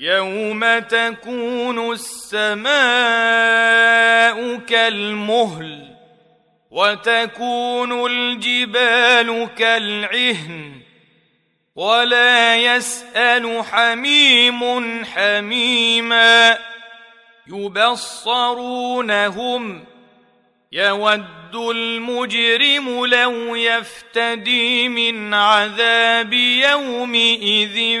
يوم تكون السماء كالمهل وتكون الجبال كالعهن ولا يسال حميم حميما يبصرونهم يود المجرم لو يفتدي من عذاب يومئذ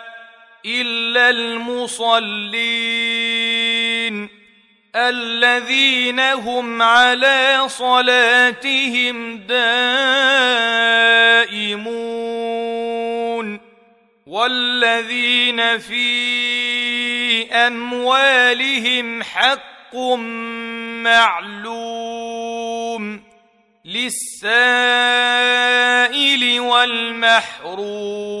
إلا المصلين الذين هم على صلاتهم دائمون والذين في أموالهم حق معلوم للسائل والمحروم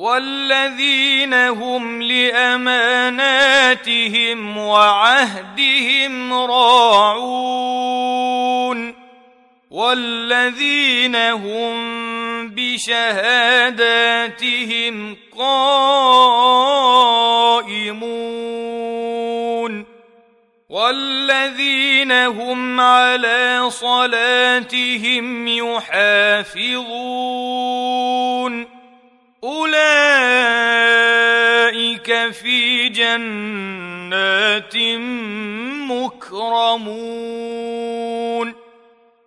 والذين هم لأماناتهم وعهدهم راعون والذين هم بشهاداتهم قائمون والذين هم على صلاتهم يحافظون أولئك في جنات مكرمون.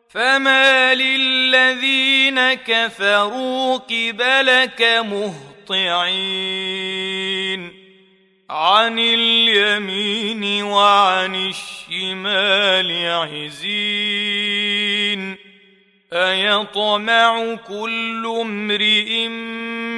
فما للذين كفروا قبلك مهطعين. عن اليمين وعن الشمال عزين. أيطمع كل امرئ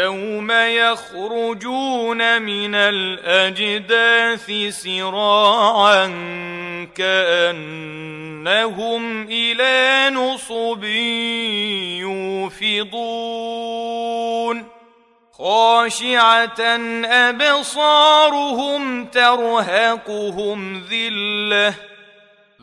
يوم يخرجون من الأجداث سراعا كأنهم إلى نصب يوفضون. خاشعة أبصارهم ترهقهم ذلة